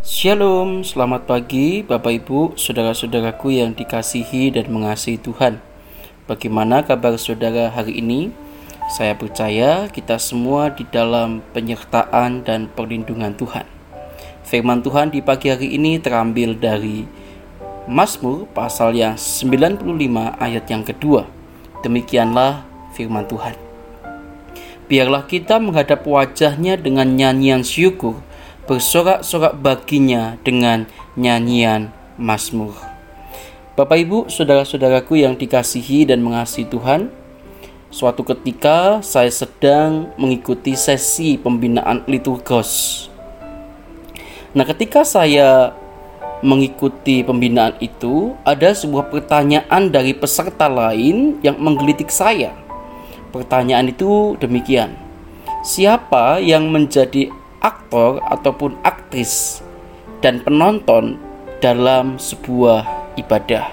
Shalom, selamat pagi Bapak Ibu, saudara-saudaraku yang dikasihi dan mengasihi Tuhan. Bagaimana kabar saudara hari ini? Saya percaya kita semua di dalam penyertaan dan perlindungan Tuhan. Firman Tuhan di pagi hari ini terambil dari Mazmur pasal yang 95 ayat yang kedua. Demikianlah firman Tuhan. Biarlah kita menghadap wajahnya dengan nyanyian syukur bersorak-sorak baginya dengan nyanyian Mazmur. Bapak Ibu, saudara-saudaraku yang dikasihi dan mengasihi Tuhan, suatu ketika saya sedang mengikuti sesi pembinaan liturgos. Nah, ketika saya mengikuti pembinaan itu, ada sebuah pertanyaan dari peserta lain yang menggelitik saya. Pertanyaan itu demikian: Siapa yang menjadi aktor ataupun aktris dan penonton dalam sebuah ibadah.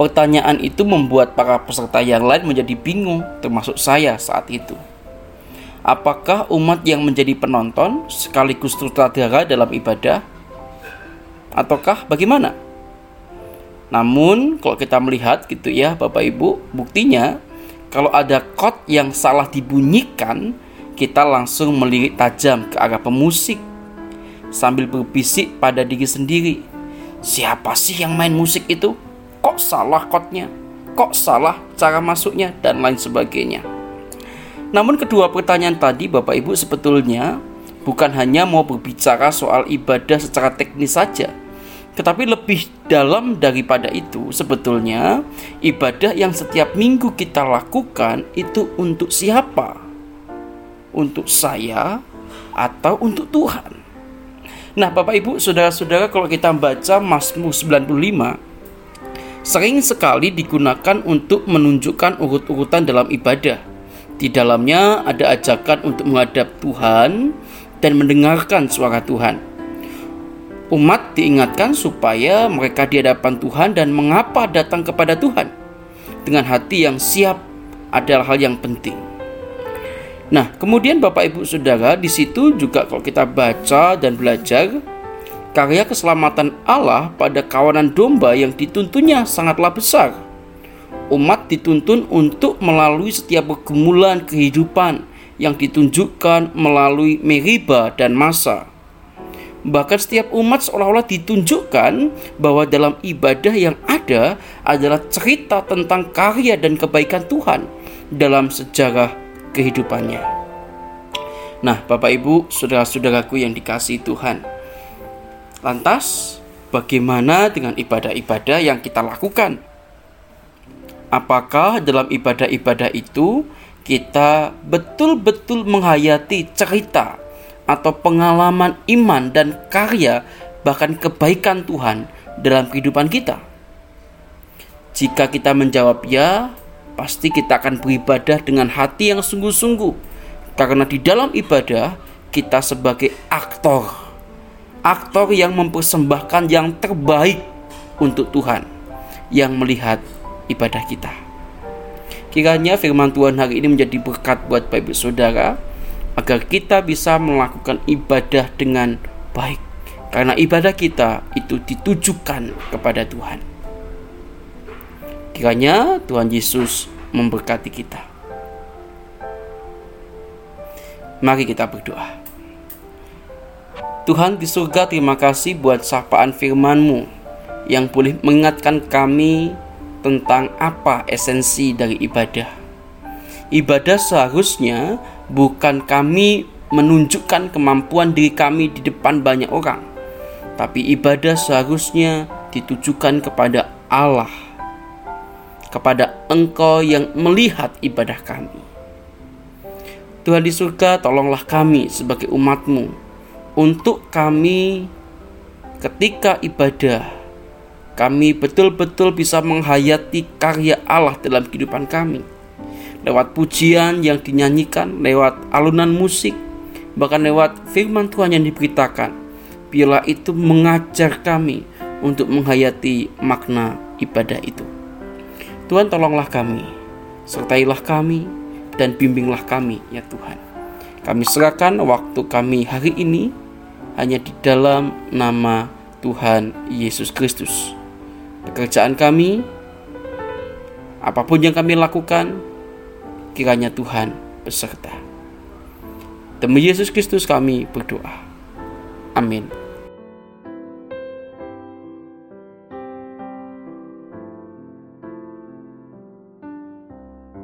Pertanyaan itu membuat para peserta yang lain menjadi bingung, termasuk saya saat itu. Apakah umat yang menjadi penonton sekaligus sutradara dalam ibadah? Ataukah bagaimana? Namun, kalau kita melihat gitu ya, Bapak Ibu, buktinya kalau ada chord yang salah dibunyikan, kita langsung melirik tajam ke arah pemusik sambil berbisik pada diri sendiri. Siapa sih yang main musik itu? Kok salah kotnya? Kok salah cara masuknya? Dan lain sebagainya. Namun kedua pertanyaan tadi Bapak Ibu sebetulnya bukan hanya mau berbicara soal ibadah secara teknis saja. Tetapi lebih dalam daripada itu sebetulnya ibadah yang setiap minggu kita lakukan itu untuk siapa? Untuk saya atau untuk Tuhan. Nah, Bapak Ibu, saudara-saudara, kalau kita baca Mazmur 95, sering sekali digunakan untuk menunjukkan urut-urutan dalam ibadah. Di dalamnya ada ajakan untuk menghadap Tuhan dan mendengarkan suara Tuhan. Umat diingatkan supaya mereka di hadapan Tuhan dan mengapa datang kepada Tuhan dengan hati yang siap adalah hal yang penting. Nah, kemudian Bapak Ibu Saudara, di situ juga kalau kita baca dan belajar karya keselamatan Allah pada kawanan domba yang dituntunnya sangatlah besar. Umat dituntun untuk melalui setiap pergumulan kehidupan yang ditunjukkan melalui meriba dan masa. Bahkan setiap umat seolah-olah ditunjukkan bahwa dalam ibadah yang ada adalah cerita tentang karya dan kebaikan Tuhan dalam sejarah kehidupannya. Nah, Bapak Ibu, saudara-saudaraku yang dikasih Tuhan. Lantas, bagaimana dengan ibadah-ibadah yang kita lakukan? Apakah dalam ibadah-ibadah itu kita betul-betul menghayati cerita atau pengalaman iman dan karya bahkan kebaikan Tuhan dalam kehidupan kita? Jika kita menjawab ya, pasti kita akan beribadah dengan hati yang sungguh-sungguh. Karena di dalam ibadah kita sebagai aktor, aktor yang mempersembahkan yang terbaik untuk Tuhan yang melihat ibadah kita. Kiranya firman Tuhan hari ini menjadi berkat buat Bapak Saudara agar kita bisa melakukan ibadah dengan baik karena ibadah kita itu ditujukan kepada Tuhan. Kiranya Tuhan Yesus memberkati kita. Mari kita berdoa. Tuhan di surga terima kasih buat sapaan firman-Mu yang boleh mengingatkan kami tentang apa esensi dari ibadah. Ibadah seharusnya bukan kami menunjukkan kemampuan diri kami di depan banyak orang, tapi ibadah seharusnya ditujukan kepada Allah kepada Engkau yang melihat ibadah kami. Tuhan di surga, tolonglah kami sebagai umatmu untuk kami ketika ibadah kami betul-betul bisa menghayati karya Allah dalam kehidupan kami lewat pujian yang dinyanyikan, lewat alunan musik, bahkan lewat firman Tuhan yang diberitakan. Biarlah itu mengajar kami untuk menghayati makna ibadah itu. Tuhan tolonglah kami, sertailah kami, dan bimbinglah kami ya Tuhan. Kami serahkan waktu kami hari ini hanya di dalam nama Tuhan Yesus Kristus. Pekerjaan kami, apa pun yang kami lakukan, kiranya Tuhan beserta. Demi Yesus Kristus kami berdoa. Amin.